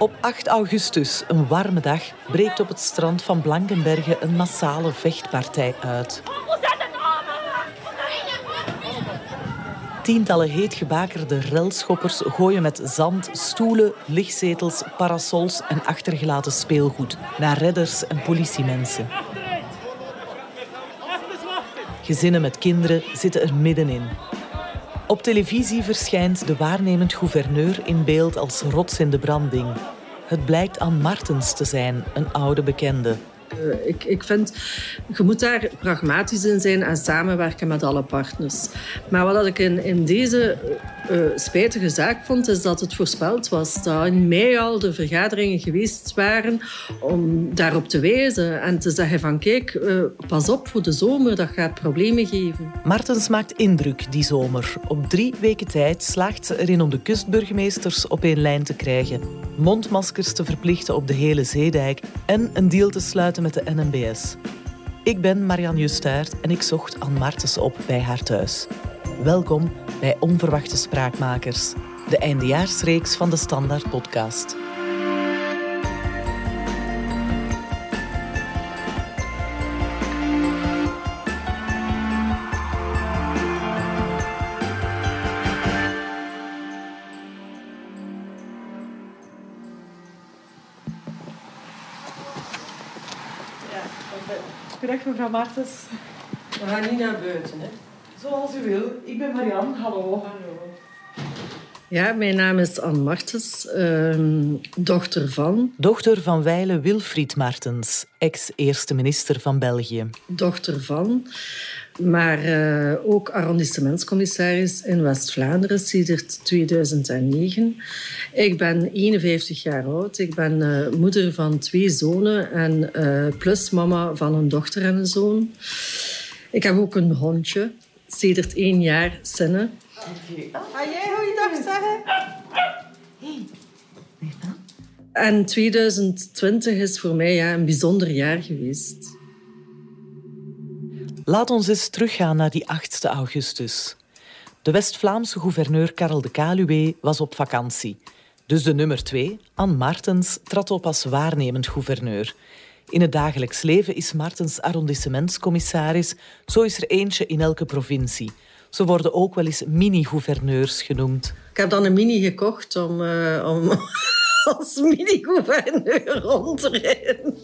Op 8 augustus, een warme dag, breekt op het strand van Blankenberge een massale vechtpartij uit. Tientallen heetgebakerde relschoppers gooien met zand, stoelen, lichtzetels, parasols en achtergelaten speelgoed naar redders en politiemensen. Gezinnen met kinderen zitten er middenin. Op televisie verschijnt de waarnemend gouverneur in beeld als rots in de branding. Het blijkt aan Martens te zijn, een oude bekende. Uh, ik, ik vind, je moet daar pragmatisch in zijn en samenwerken met alle partners. Maar wat ik in, in deze uh, spijtige zaak vond, is dat het voorspeld was. Dat in mei al de vergaderingen geweest waren om daarop te wijzen en te zeggen van kijk, uh, pas op voor de zomer, dat gaat problemen geven. Martens maakt indruk die zomer. Op drie weken tijd slaagt ze erin om de kustburgemeesters op één lijn te krijgen. Mondmaskers te verplichten op de hele zeedijk en een deal te sluiten met de NMBS. Ik ben Marianne Justaert en ik zocht Anne Martens op bij haar thuis. Welkom bij Onverwachte Spraakmakers, de eindejaarsreeks van de Standaard Podcast. Goedendag mevrouw Martens. We gaan niet naar buiten, hè? Zoals u wil. Ik ben Marianne. Hallo. Hallo. Ja, mijn naam is Anne Martens, ehm, dochter van... Dochter van Weile Wilfried Martens, ex-eerste minister van België. Dochter van, maar uh, ook arrondissementscommissaris in West-Vlaanderen sinds 2009. Ik ben 51 jaar oud. Ik ben uh, moeder van twee zonen en uh, plus mama van een dochter en een zoon. Ik heb ook een hondje, sedert één jaar, Sinne. Ga jij goeiedag zeggen? En 2020 is voor mij ja, een bijzonder jaar geweest. Laat ons eens teruggaan naar die 8 augustus. De West-Vlaamse gouverneur Karel de Kaluwe was op vakantie. Dus de nummer 2, Anne Martens, trad op als waarnemend gouverneur. In het dagelijks leven is Martens arrondissementscommissaris. Zo is er eentje in elke provincie. Ze worden ook wel eens mini-gouverneurs genoemd. Ik heb dan een mini gekocht om, uh, om als mini-gouverneur rond te rijden.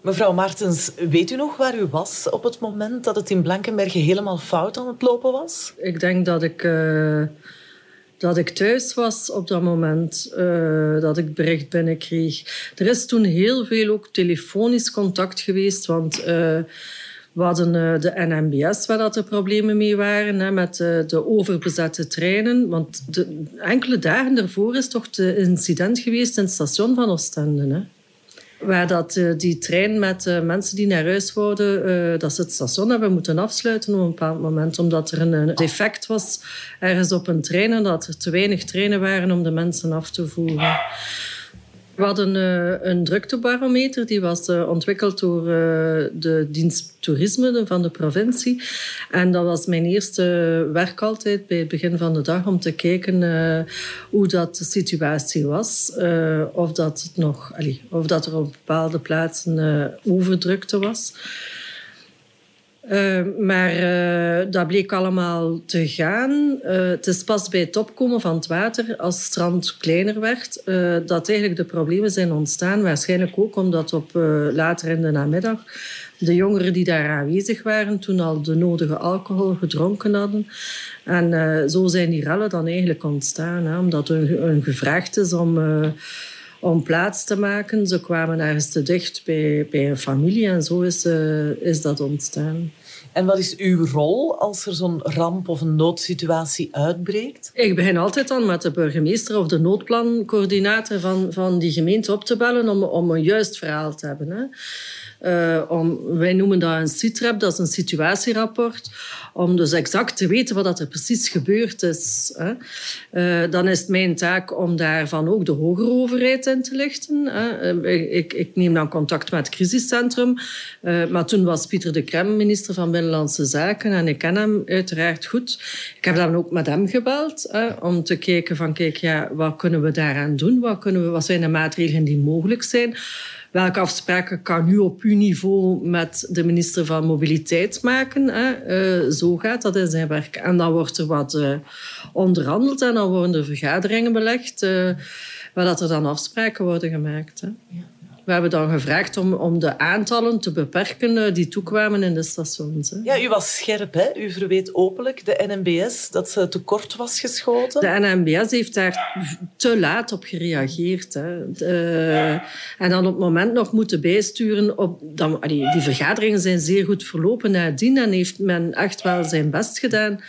Mevrouw Martens, weet u nog waar u was op het moment dat het in Blankenberge helemaal fout aan het lopen was? Ik denk dat ik, uh, dat ik thuis was op dat moment uh, dat ik bericht binnenkreeg. Er is toen heel veel ook telefonisch contact geweest, want... Uh, we hadden de NMBS, waar dat er problemen mee waren, hè, met de overbezette treinen. Want de, enkele dagen daarvoor is toch het incident geweest in het station van Oostende. Hè. Waar dat, uh, die trein met uh, mensen die naar huis wouden, uh, dat ze het station hebben moeten afsluiten op een bepaald moment. Omdat er een, defect was ergens op een trein en dat er te weinig treinen waren om de mensen af te voeren. We hadden een druktebarometer, die was ontwikkeld door de dienst toerisme van de provincie. En dat was mijn eerste werk altijd bij het begin van de dag om te kijken hoe dat de situatie was. Of, dat het nog, of dat er op bepaalde plaatsen overdrukte was. Uh, maar uh, dat bleek allemaal te gaan. Uh, het is pas bij het opkomen van het water, als het strand kleiner werd, dat eigenlijk de problemen zijn ontstaan. Waarschijnlijk ook omdat op later in de namiddag de jongeren die daar aanwezig waren toen al de nodige alcohol gedronken hadden. En zo zijn die rellen dan eigenlijk ontstaan, hè, omdat hun, gevraagd is om, om plaats te maken. Ze kwamen ergens te dicht bij, bij een familie en zo is, uh, is dat ontstaan. En wat is uw rol als er zo'n ramp of een noodsituatie uitbreekt? Ik begin altijd dan met de burgemeester of de noodplancoördinator van, van die gemeente op te bellen om, om een juist verhaal te hebben. Hè. Uh, om, wij noemen dat een CITRAP, dat is een situatierapport. Om dus exact te weten wat er precies gebeurd is. Hè. Uh, dan is het mijn taak om daarvan ook de hogere overheid in te lichten. Hè. Uh, ik, ik, neem dan contact met het crisiscentrum. maar toen was Pieter de Krem, minister van Binnenlandse Binnenlandse Zaken en ik ken hem uiteraard goed. Ik heb dan ook met hem gebeld hè, om te kijken van kijk, ja, wat kunnen we daaraan doen? Wat, kunnen we, wat zijn de maatregelen die mogelijk zijn? Welke afspraken kan u op uw niveau met de minister van Mobiliteit maken? Hè? Uh, zo gaat dat in zijn werk. En dan wordt er wat uh, onderhandeld en dan worden er vergaderingen belegd, uh, waar dat er dan afspraken worden gemaakt. Hè? We hebben dan gevraagd om, om de aantallen te beperken eh, die toekwamen in de stations. Hè. Ja, u was scherp. Hè? U verweet openlijk de NMBS dat ze tekort was geschoten. De NMBS heeft daar te laat op gereageerd. Hè. De, en dan op het moment nog moeten bijsturen. Op, dan, allee, die vergaderingen zijn zeer goed verlopen nadien en heeft men echt wel zijn best gedaan.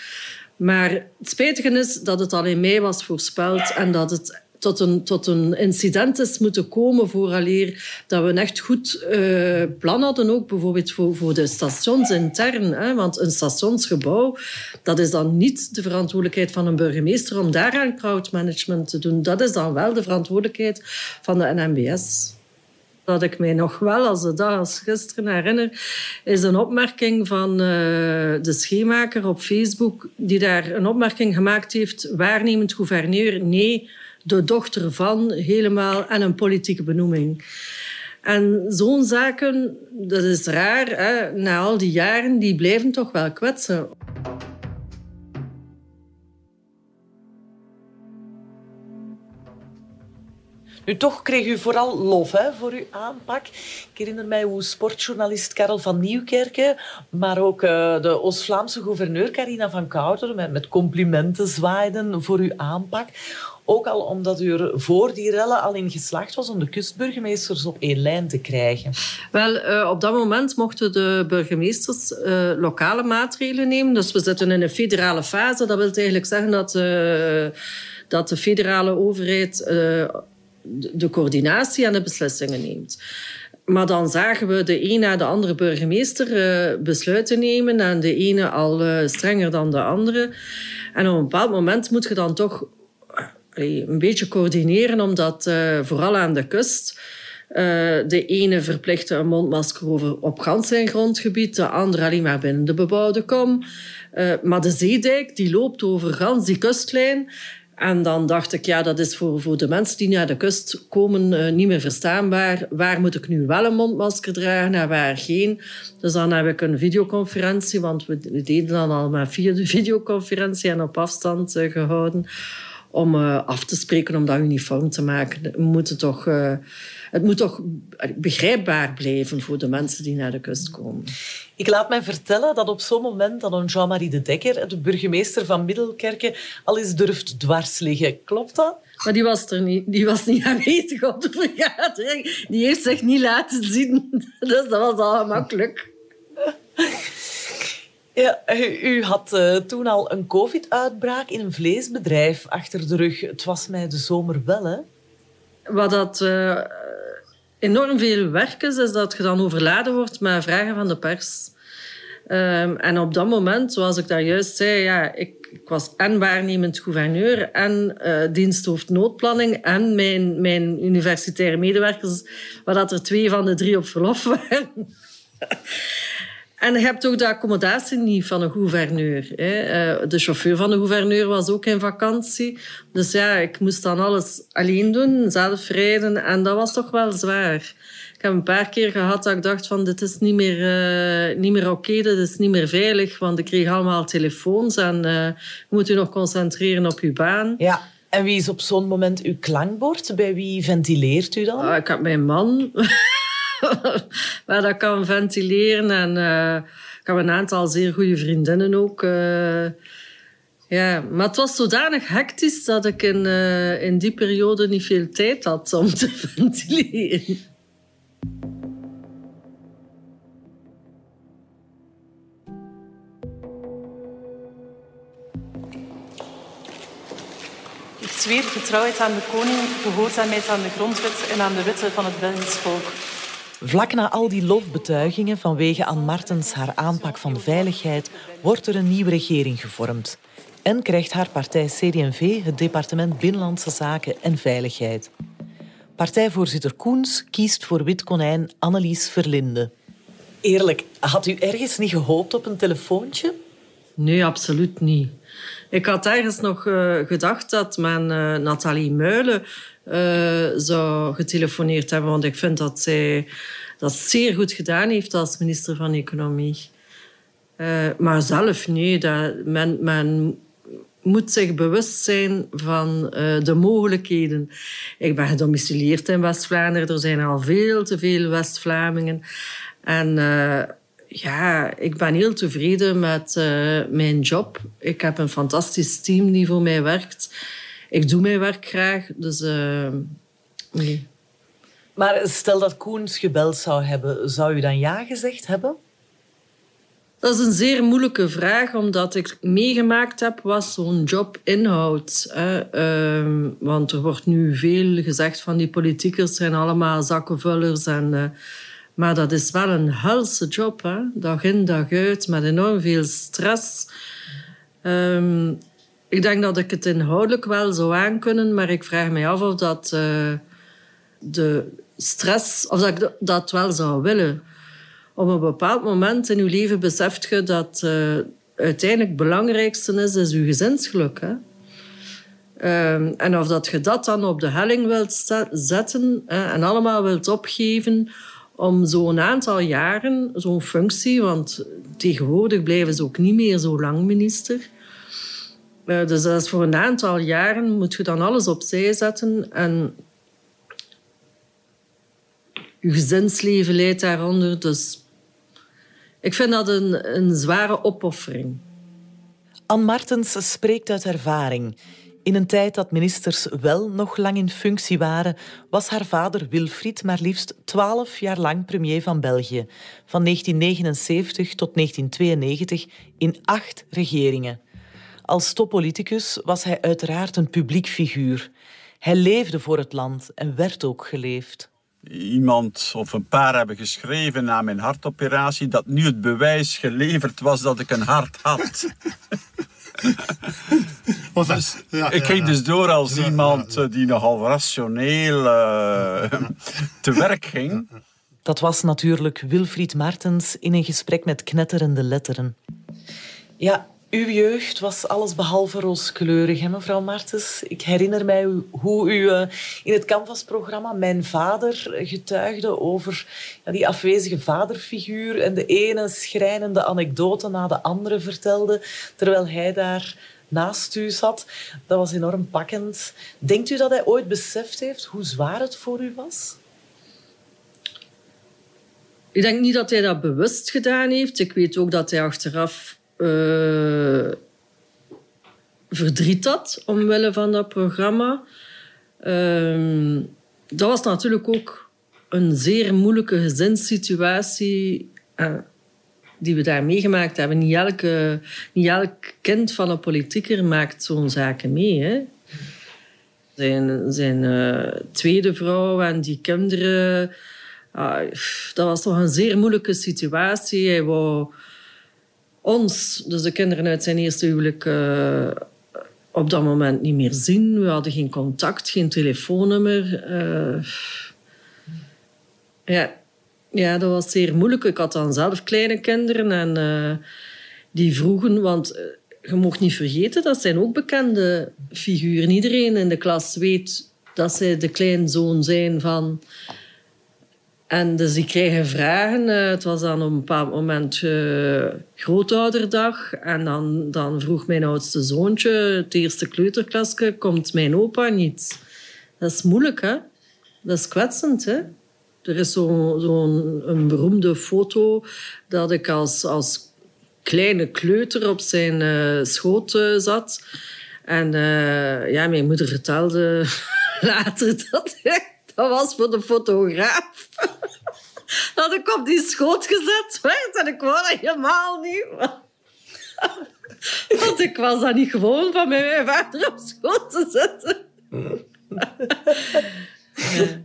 Maar het spijtige is dat het al in mei was voorspeld en dat het tot een, tot een incident is moeten komen vooraleer dat we een echt goed uh, plan hadden, ook bijvoorbeeld voor, voor de stations intern. Hè? Want een stationsgebouw, dat is dan niet de verantwoordelijkheid van een burgemeester om daaraan crowdmanagement te doen. Dat is dan wel de verantwoordelijkheid van de NMBS. Dat ik mij nog wel als de dag als gisteren herinner, is een opmerking van uh, de schemaker op Facebook, die daar een opmerking gemaakt heeft, waarnemend gouverneur, nee, de dochter van helemaal en een politieke benoeming. En zo'n zaken, dat is raar, hè? na al die jaren, die blijven toch wel kwetsen. Nu, toch kreeg u vooral lof hè, voor uw aanpak. Ik herinner mij hoe sportjournalist Karel van Nieuwkerken, maar ook uh, de Oost-Vlaamse gouverneur Carina van Kouteren met, met complimenten zwaaiden voor uw aanpak. Ook al omdat u er voor die rellen al in geslaagd was om de kustburgemeesters op één lijn te krijgen. Wel, uh, op dat moment mochten de burgemeesters uh, lokale maatregelen nemen. Dus we zitten in een federale fase. Dat wil eigenlijk zeggen dat, uh, dat de federale overheid de coördinatie en de beslissingen neemt. Maar dan zagen we de een na de andere burgemeester besluiten nemen en de ene al strenger dan de andere. En op een bepaald moment moet je dan toch een beetje coördineren, omdat uh, vooral aan de kust uh, de ene verplichtte een mondmasker over op gans zijn grondgebied, de andere alleen maar binnen de bebouwde kom. Uh, maar de zeedijk die loopt over gans die kustlijn. En dan dacht ik, ja, dat is voor, voor de mensen die naar de kust komen niet meer verstaanbaar. Waar moet ik nu wel een mondmasker dragen en waar geen? Dus dan heb ik een videoconferentie, want we, deden dan al maar via de videoconferentie en op afstand gehouden om uh, af te spreken om dat uniform te maken. We moeten toch, uh, het moet toch begrijpbaar blijven voor de mensen die naar de kust komen. Ik laat mij vertellen dat op zo'n moment dat een Jean-Marie de Dekker, de burgemeester van Middelkerken, al eens durft dwars liggen. Klopt dat? Maar die was er niet. Die was niet aanwezig op de vergadering. Die heeft zich niet laten zien. Dus dat was al gemakkelijk. Ja, u had uh, toen al een covid-uitbraak in een vleesbedrijf achter de rug. Het was mij de zomer wel, hè? Wat dat uh, enorm veel werk is, is dat je dan overladen wordt met vragen van de pers. Um, en op dat moment, zoals ik daar juist zei, ja, ik, ik was en waarnemend gouverneur en uh, diensthoofd noodplanning en mijn, mijn universitaire medewerkers, waar dat er twee van de drie op verlof waren. En je hebt ook de accommodatie niet van een gouverneur. Eh, de chauffeur van de gouverneur was ook in vakantie. Dus ja, ik moest dan alles alleen doen, zelf rijden. En dat was toch wel zwaar. Ik heb een paar keer gehad dat ik dacht van dit is niet meer, uh, niet meer oké, okay, dit is niet meer veilig. Want ik kreeg allemaal telefoons en uh, moet je nog concentreren op je baan. Ja. En wie is op zo'n moment uw klankbord? Bij wie ventileert u dan? Ah, ik heb mijn man. waar dat kan ventileren. En uh, ik heb een aantal zeer goede vriendinnen ook. Uh, ja, maar het was zodanig hectisch dat ik in, uh, in die periode niet veel tijd had om te ventileren. Ik zweer getrouwheid aan de koning, gehoorzaamheid aan de grondwet en aan de wetten van het Belgisch volk. Vlak na al die lofbetuigingen vanwege Anne Martens haar aanpak van veiligheid wordt er een nieuwe regering gevormd. En krijgt haar partij CD&V het departement Binnenlandse Zaken en Veiligheid. Partijvoorzitter Koens kiest voor wit konijn Annelies Verlinde. Eerlijk, had u ergens niet gehoopt op een telefoontje? Nee, absoluut niet. Ik had ergens nog uh, gedacht dat men uh, Nathalie Muilen uh, zou getelefoneerd hebben, want ik vind dat zij dat zeer goed gedaan heeft als minister van Economie. maar zelf, nee. Dat, men, men moet zich bewust zijn van de mogelijkheden. Ik ben gedomicileerd in West-Vlaanderen. Er zijn al veel te veel West-Vlamingen. En ja, ik ben heel tevreden met mijn job. Ik heb een fantastisch team die voor mij werkt. Ik doe mijn werk graag, dus uh, nee. Maar stel dat Koens gebeld zou hebben, zou u dan ja gezegd hebben? Dat is een zeer moeilijke vraag, omdat ik meegemaakt heb wat zo'n job inhoudt. Uh, want er wordt nu veel gezegd van die politiekers zijn allemaal zakkenvullers en... Uh, maar dat is wel een helse job, hè? dag in, dag uit, met enorm veel stress. Um, ik denk dat ik het inhoudelijk wel zou aankunnen, maar ik vraag me af of dat uh, de stress, of dat ik dat wel zou willen. Op een bepaald moment in je leven beseft je dat uh, uiteindelijk het belangrijkste is, is je gezinsgeluk. Hè? Um, en of dat je dat dan op de helling wilt zetten hè, en allemaal wilt opgeven om zo'n aantal jaren, zo'n functie, want tegenwoordig blijven ze ook niet meer zo lang minister. Uh, dus dat voor een aantal jaren moet je dan alles opzij zetten en je gezinsleven leidt daaronder. Dus ik vind dat een, een zware opoffering. Anne Martens spreekt uit ervaring. In een tijd dat ministers wel nog lang in functie waren, was haar vader Wilfried maar liefst twaalf jaar lang premier van België. Van 1979 tot 1992 in acht regeringen. Als toppoliticus was hij uiteraard een publiek figuur. Hij leefde voor het land en werd ook geleefd. Iemand of een paar hebben geschreven na mijn hartoperatie dat nu het bewijs geleverd was dat ik een hart had. Dus ik ging dus door als iemand eh, die nogal rationeel uh, te werk ging. Dat was natuurlijk Wilfried Martens in een gesprek met knetterende letteren. Ja, uw jeugd was alles behalve rooskleurig, hè, mevrouw Martens. Ik herinner mij hoe u uh, in het Canvas-programma Mijn Vader getuigde over die afwezige vaderfiguur en de ene schrijnende anekdote na de andere vertelde, terwijl hij daar naast u zat. Dat was enorm pakkend. Denkt u dat hij ooit beseft heeft hoe zwaar het voor u was? Ik denk niet dat hij dat bewust gedaan heeft. Ik weet ook dat hij achteraf uh, verdriet had omwille van dat programma. Uh, dat was natuurlijk ook een zeer moeilijke gezinssituatie. Uh, die we daar meegemaakt hebben. Niet, elke, niet elk kind van een politieker maakt zo'n zaken mee. Hè? Zijn, zijn uh, tweede vrouw en die kinderen... Uh, dat was toch een zeer moeilijke situatie. Hij wou ons, dus de kinderen uit zijn eerste huwelijk... Uh, op dat moment niet meer zien. We hadden geen contact, geen telefoonnummer. ja, ja, dat was zeer moeilijk. Ik had dan zelf kleine kinderen en uh, die vroegen, want je mocht niet vergeten, dat zijn ook bekende figuren. Iedereen in de klas weet dat zij de kleinzoon zijn van... En dus die kregen vragen. Uh, het was dan op een bepaald moment grootouderdag. En dan, dan vroeg mijn oudste zoontje, het eerste kleuterklasje, komt mijn opa niet? Dat is moeilijk, hè? Dat is kwetsend, hè? Er is zo'n zo een beroemde foto dat ik als, als kleine kleuter op zijn uh, schoot zat. En ja, mijn moeder vertelde later dat dat was voor de fotograaf. dat ik op die schoot gezet werd en ik wou dat helemaal niet. Want ik was dan niet gewoon van mijn vader op schoot te zetten. ja.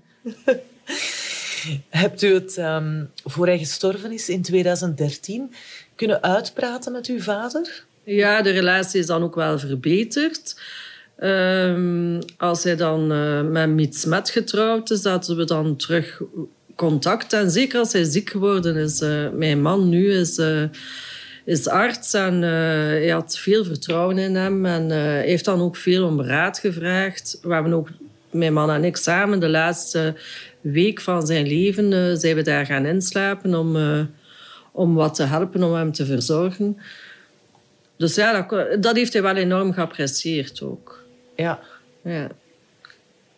Hebt u het um, voor hij gestorven is in 2013 kunnen uitpraten met uw vader? Ja, de relatie is dan ook wel verbeterd. Um, als hij dan uh, met Miet Smet getrouwd is, zaten we dan terug contact. En zeker als hij ziek geworden is. Uh, mijn man nu is, uh, is arts en hij had veel vertrouwen in hem. En heeft dan ook veel om raad gevraagd. We hebben ook, mijn man en ik samen, de laatste week van zijn leven zijn we daar gaan inslapen om, om wat te helpen, om hem te verzorgen. Dus ja, dat, dat heeft hij wel enorm geapprecieerd ook. Ja. ja.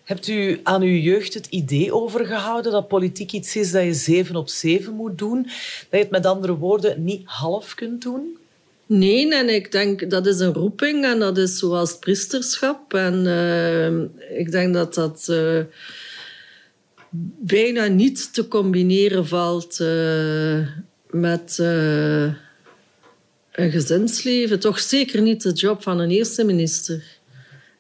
Hebt u aan uw jeugd het idee overgehouden dat politiek iets is dat je zeven op zeven moet doen? Dat je het met andere woorden niet half kunt doen? Nee, en ik denk dat is een roeping en dat is zoals het priesterschap. En uh, ik denk dat dat uh, bijna niet te combineren valt uh, met een gezinsleven. Toch zeker niet de job van een eerste minister.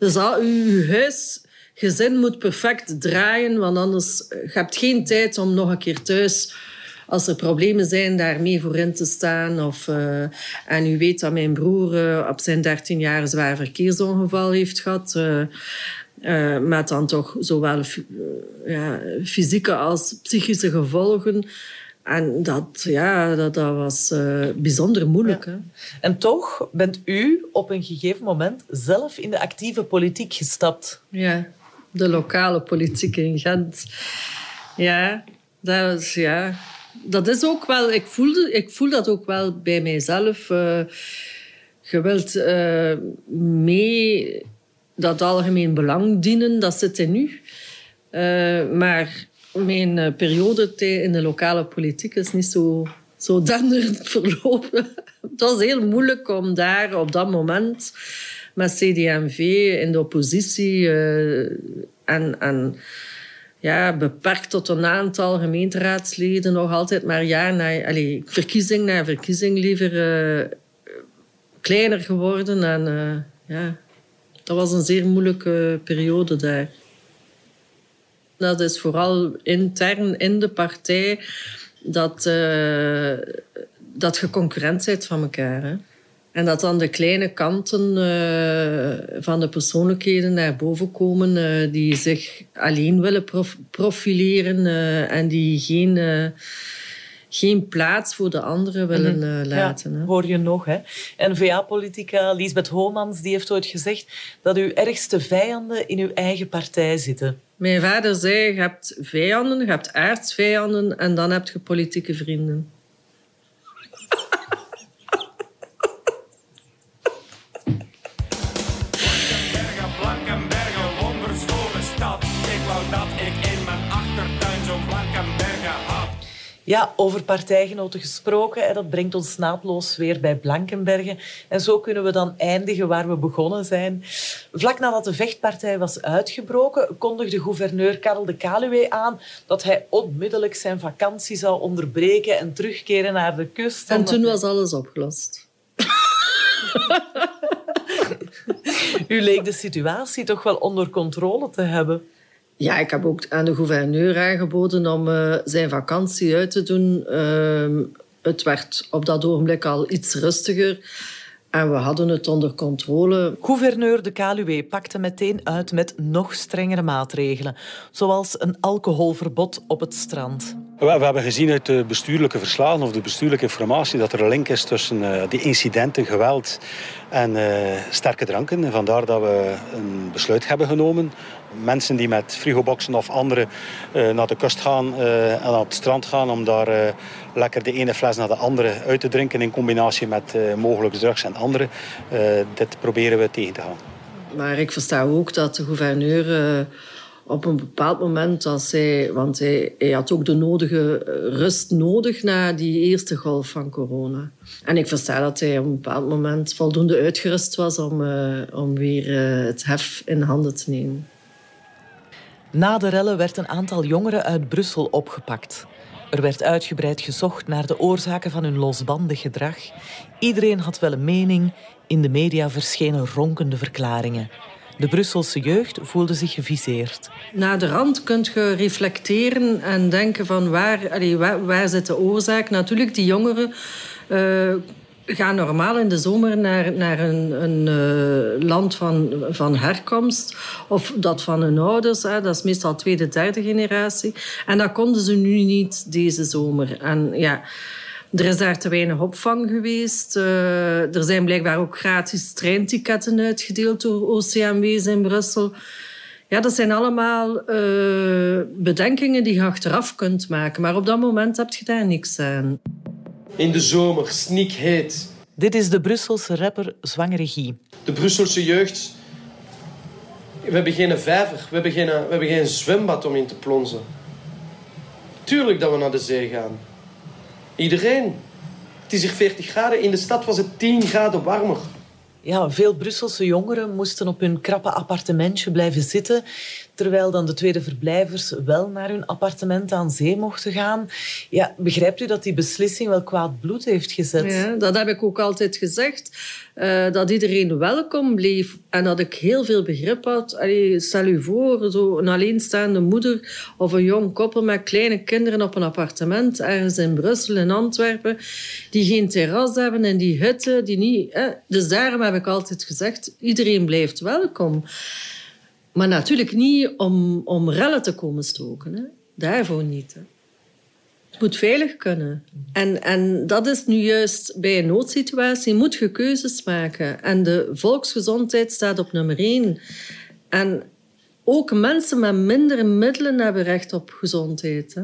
Dus al uw huis gezin moet perfect draaien, want anders eh, je geen tijd om nog een keer thuis als er problemen zijn, daarmee voor in te staan. Of, uh, en u weet dat mijn broer uh, op zijn 13 jaar een zwaar verkeersongeval heeft gehad. Met dan toch zowel ja, fysieke als psychische gevolgen. En dat, ja, dat, dat was uh, bijzonder moeilijk. Hè? En toch bent u op een gegeven moment zelf in de actieve politiek gestapt. Ja, de lokale politiek in Gent. Ja, dat is, ja, dat is ook wel... Ik voel, ik voel dat ook wel bij mijzelf. Uh, je wilt uh, mee dat algemeen belang dienen, dat zit in u. maar mijn eh, periode in de lokale politiek is niet zo, zo denderend verlopen. Het was heel moeilijk om daar op dat moment met CD&V in de oppositie uh, en, ja, beperkt tot een aantal gemeenteraadsleden nog altijd maar ja, na, verkiezing na verkiezing liever uh, kleiner geworden. En ja, dat was een zeer moeilijke periode daar. Dat is vooral intern in de partij dat, uh, dat je concurrent bent van elkaar. Hè? En dat dan de kleine kanten uh, van de persoonlijkheden naar boven komen uh, die zich alleen willen prof profileren en die geen geen plaats voor de anderen willen mm laten. Ja, hoor je nog. Hè? En VA-politica Lisbeth Holmans die heeft ooit gezegd dat uw ergste vijanden in uw eigen partij zitten. Mijn vader zei, je hebt vijanden, je hebt aardsvijanden en dan heb je politieke vrienden. Ja, over partijgenoten gesproken, dat brengt ons naadloos weer bij Blankenbergen. En zo kunnen we dan eindigen waar we begonnen zijn. Vlak nadat de vechtpartij was uitgebroken, kondigde gouverneur Karel de Kaluwe aan dat hij onmiddellijk zijn vakantie zou onderbreken en terugkeren naar de kust. En toen was alles opgelost. U leek de situatie toch wel onder controle te hebben. Ja, ik heb ook aan de gouverneur aangeboden om uh, zijn vakantie uit te doen. Uh, het werd op dat ogenblik al iets rustiger. En we hadden het onder controle. Gouverneur de Kaluwe pakte meteen uit met nog strengere maatregelen, zoals een alcoholverbod op het strand. We, hebben gezien uit de bestuurlijke verslagen of de bestuurlijke informatie dat er een link is tussen uh, die incidenten, geweld en uh, sterke dranken. En vandaar dat we een besluit hebben genomen mensen die met frigoboxen of andere uh, naar de kust gaan uh, en naar het strand gaan om daar uh, lekker de ene fles naar de andere uit te drinken in combinatie met mogelijk drugs en andere. dit proberen we tegen te gaan. Maar ik versta ook dat de gouverneur op een bepaald moment, als hij, want hij, hij, had ook de nodige rust nodig na die eerste golf van corona. En ik versta dat hij op een bepaald moment voldoende uitgerust was om, om weer het hef in handen te nemen. Na de rellen werd een aantal jongeren uit Brussel opgepakt. Er werd uitgebreid gezocht naar de oorzaken van hun losbandig gedrag. Iedereen had wel een mening. In de media verschenen ronkende verklaringen. De Brusselse jeugd voelde zich geviseerd. Na de rand kunt je reflecteren en denken van waar, waar, zit de oorzaak. Natuurlijk, die jongeren uh, ga normaal in de zomer naar, naar een, een uh, land van, van herkomst. Of dat van hun ouders. Hè. Dat is meestal tweede, derde generatie. En dat konden ze nu niet deze zomer. En ja... Er is daar te weinig opvang geweest. Uh, er zijn blijkbaar ook gratis treinticketten uitgedeeld door OCMW's in Brussel. Ja, dat zijn allemaal uh, bedenkingen die je achteraf kunt maken. Maar op dat moment heb je daar niks aan. In de zomer, snikheet. Dit is de Brusselse rapper Zwangere Guy. De Brusselse jeugd... We hebben geen vijver, we hebben geen, we hebben geen zwembad om in te plonzen. Tuurlijk dat we naar de zee gaan. Iedereen. Het is hier 40 graden. In de stad was het 10 graden warmer. Ja, veel Brusselse jongeren moesten op hun krappe appartementje blijven zitten, terwijl dan de tweede verblijvers wel naar hun appartement aan zee mochten gaan. Ja, begrijpt u dat die beslissing wel kwaad bloed heeft gezet? Ja, dat heb ik ook altijd gezegd. Uh, dat iedereen welkom bleef en dat ik heel veel begrip had. Allee, stel u voor, zo een alleenstaande moeder of een jong koppel met kleine kinderen op een appartement ergens in Brussel, in Antwerpen, die geen terras hebben en die hutten, die niet... Dus daarom heb ik altijd gezegd, iedereen blijft welkom. Maar natuurlijk niet om, om rellen te komen stoken. Hè. Daarvoor niet. Het moet veilig kunnen. En, en dat is nu juist bij een noodsituatie. moet je keuzes maken. En de volksgezondheid staat op nummer één. En ook mensen met minder middelen hebben recht op gezondheid. Hè.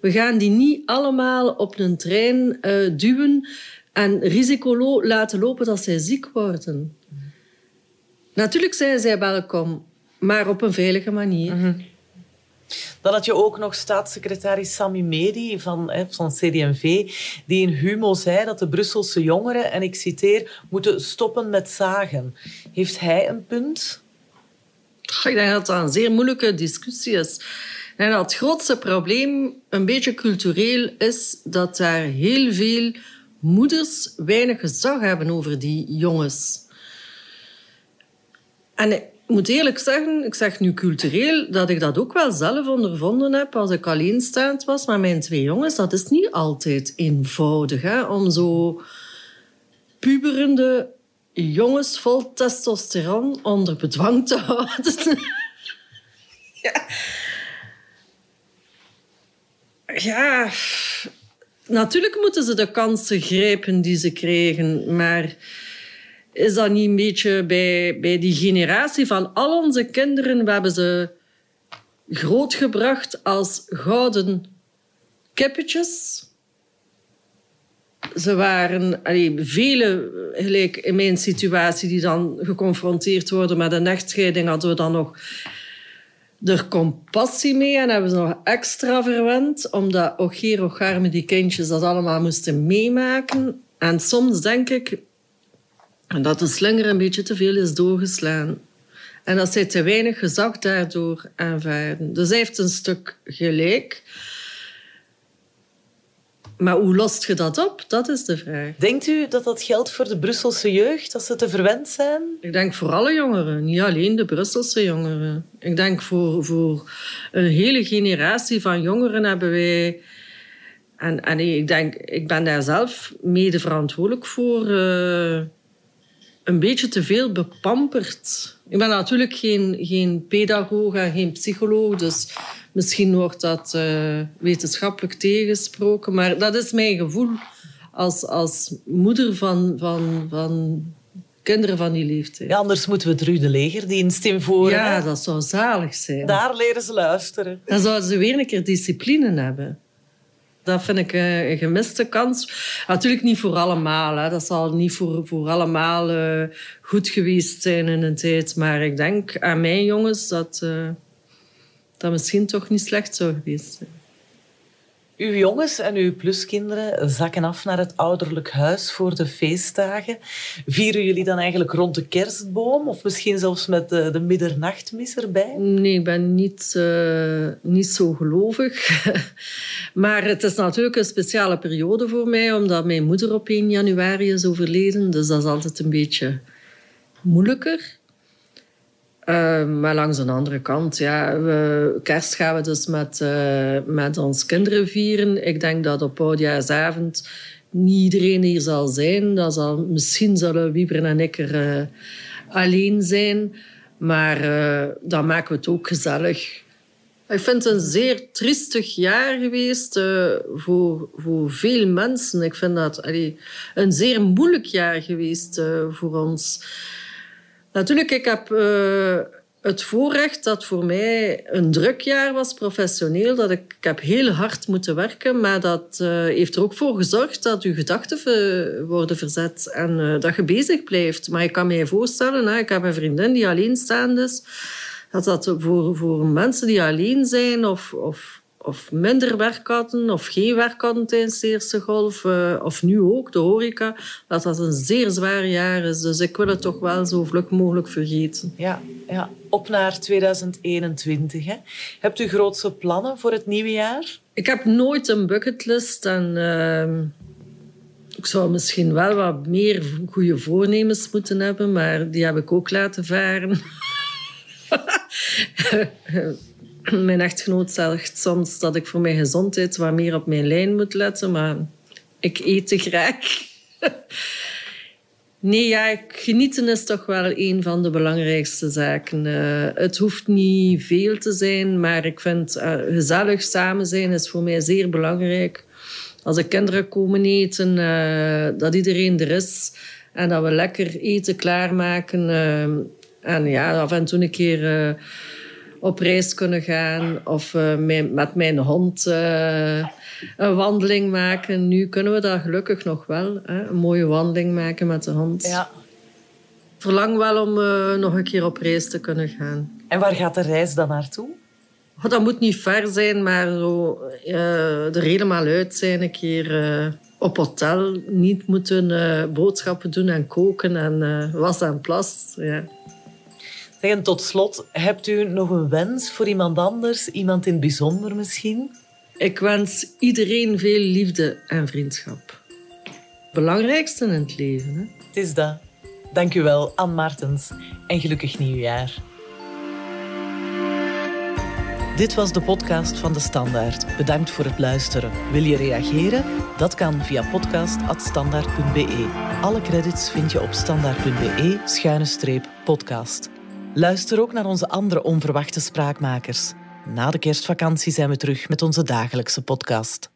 We gaan die niet allemaal op een trein uh, duwen en risico laten lopen dat zij ziek worden. Natuurlijk zijn zij welkom, maar op een veilige manier. Mm -hmm. Dan had je ook nog staatssecretaris Sami Medi van, hè, van CD&V, die in Humo zei dat de Brusselse jongeren, en ik citeer, moeten stoppen met zagen. Heeft hij een punt? Ik denk dat dat een zeer moeilijke discussie is. En het grootste probleem, een beetje cultureel, is dat daar heel veel moeders weinig gezag hebben over die jongens. En ik moet eerlijk zeggen, ik zeg nu cultureel, dat ik dat ook wel zelf ondervonden heb als ik alleenstaand was met mijn twee jongens. Dat is niet altijd eenvoudig hè, om zo puberende jongens vol testosteron onder bedwang te houden. ja. ja, natuurlijk moeten ze de kansen grijpen die ze kregen, maar is dat niet een beetje bij, bij die generatie van al onze kinderen? We hebben ze grootgebracht als gouden kippetjes. Ze waren vele, gelijk in mijn situatie, die dan geconfronteerd worden met een echtscheiding, hadden we dan nog er compassie mee en hebben ze nog extra verwend, omdat Ogier Ogarme die kindjes dat allemaal moesten meemaken. En soms denk ik dat de slinger een beetje te veel is doorgeslaan. En dat zij te weinig gezag daardoor aanvaarden. Dus hij heeft een stuk gelijk. Maar hoe lost je dat op? Dat is de vraag. Denkt u dat dat geldt voor de Brusselse jeugd, dat ze te verwend zijn? Ik denk voor alle jongeren, niet alleen de Brusselse jongeren. Ik denk voor, voor een hele generatie van jongeren hebben wij... En, en ik denk, ik ben daar zelf mede verantwoordelijk voor... Uh, een beetje te veel bepamperd. Ik ben natuurlijk geen, geen pedagoog en geen psycholoog, dus Misschien wordt dat uh, wetenschappelijk tegensproken, maar dat is mijn gevoel als, als moeder van, van, van kinderen van die leeftijd. Ja, anders moeten we het Rude Legerdienst invoeren. Ja, dat zou zalig zijn. Daar leren ze luisteren. Dan zouden ze weer een keer discipline hebben. Dat vind ik een gemiste kans. Natuurlijk niet voor allemaal. Hè. Dat zal niet voor, voor allemaal uh, goed geweest zijn in een tijd. Maar ik denk aan mijn jongens dat... Uh, dat misschien toch niet slecht zou geweest zijn. Uw jongens en uw pluskinderen zakken af naar het ouderlijk huis voor de feestdagen. Vieren jullie dan eigenlijk rond de kerstboom of misschien zelfs met de, de middernachtmis erbij? Nee, ik ben niet, uh, niet zo gelovig. maar het is natuurlijk een speciale periode voor mij, omdat mijn moeder op 1 januari is overleden. Dus dat is altijd een beetje moeilijker. Uh, maar langs de andere kant, ja, we, kerst gaan we dus met, uh, met ons kinderen vieren. Ik denk dat op oudjaarsavond niet iedereen hier zal zijn. Dat zal, misschien zullen Wieber en ik er uh, alleen zijn. Maar dan maken we het ook gezellig. Ik vind het een zeer triestig jaar geweest voor, voor veel mensen. Ik vind dat een zeer moeilijk jaar geweest voor ons. Natuurlijk, ik heb uh, het voorrecht dat voor mij een druk jaar was, professioneel. Dat ik, heb heel hard moeten werken, maar dat heeft er ook voor gezorgd dat je gedachten worden verzet en dat je bezig blijft. Maar ik kan me voorstellen, hè, ik heb een vriendin die alleenstaand is dat dat voor, voor mensen die alleen zijn of, of, of minder werk hadden of geen werk hadden tijdens de eerste golf, uh, of nu ook, de horeca, dat dat een zeer zwaar jaar is. Dus ik wil het toch wel zo vlug mogelijk vergeten. Ja, ja. op naar 2021. Hè. Hebt u grootste plannen voor het nieuwe jaar? Ik heb nooit een bucketlist en... Uh, ik zou misschien wel wat meer goede voornemens moeten hebben, maar die heb ik ook laten varen. mijn echtgenoot zegt soms dat ik voor mijn gezondheid wat meer op mijn lijn moet letten, maar ik eet te graag. Nee, ja, genieten is toch wel een van de belangrijkste zaken. Uh, het hoeft niet veel te zijn, maar ik vind uh, gezellig samen zijn is voor mij zeer belangrijk. Als de kinderen komen eten, uh, dat iedereen er is en dat we lekker eten klaarmaken. en ja, af en toe een keer op reis kunnen gaan of uh, met mijn hond uh, een wandeling maken. Nu kunnen we dat gelukkig nog wel. Hè? Een mooie wandeling maken met de hond. Ja. Verlang wel om uh, nog een keer op reis te kunnen gaan. En waar gaat de reis dan naartoe? Oh, dat moet niet ver zijn, maar zo, er helemaal uit zijn. Een keer op hotel. Niet moeten boodschappen doen en koken en was en plas. Ja. Zeg, en tot slot, hebt u nog een wens voor iemand anders? Iemand in het bijzonder misschien? Ik wens iedereen veel liefde en vriendschap. Belangrijkste in het leven. Hè? Het is dat. Dank u wel, Anne Martens. En gelukkig nieuwjaar. Dit was de podcast van De Standaard. Bedankt voor het luisteren. Wil je reageren? Dat kan via podcast.standaard.be. Alle credits vind je op standaard.be-podcast. Luister ook naar onze andere onverwachte spraakmakers. Na de kerstvakantie zijn we terug met onze dagelijkse podcast.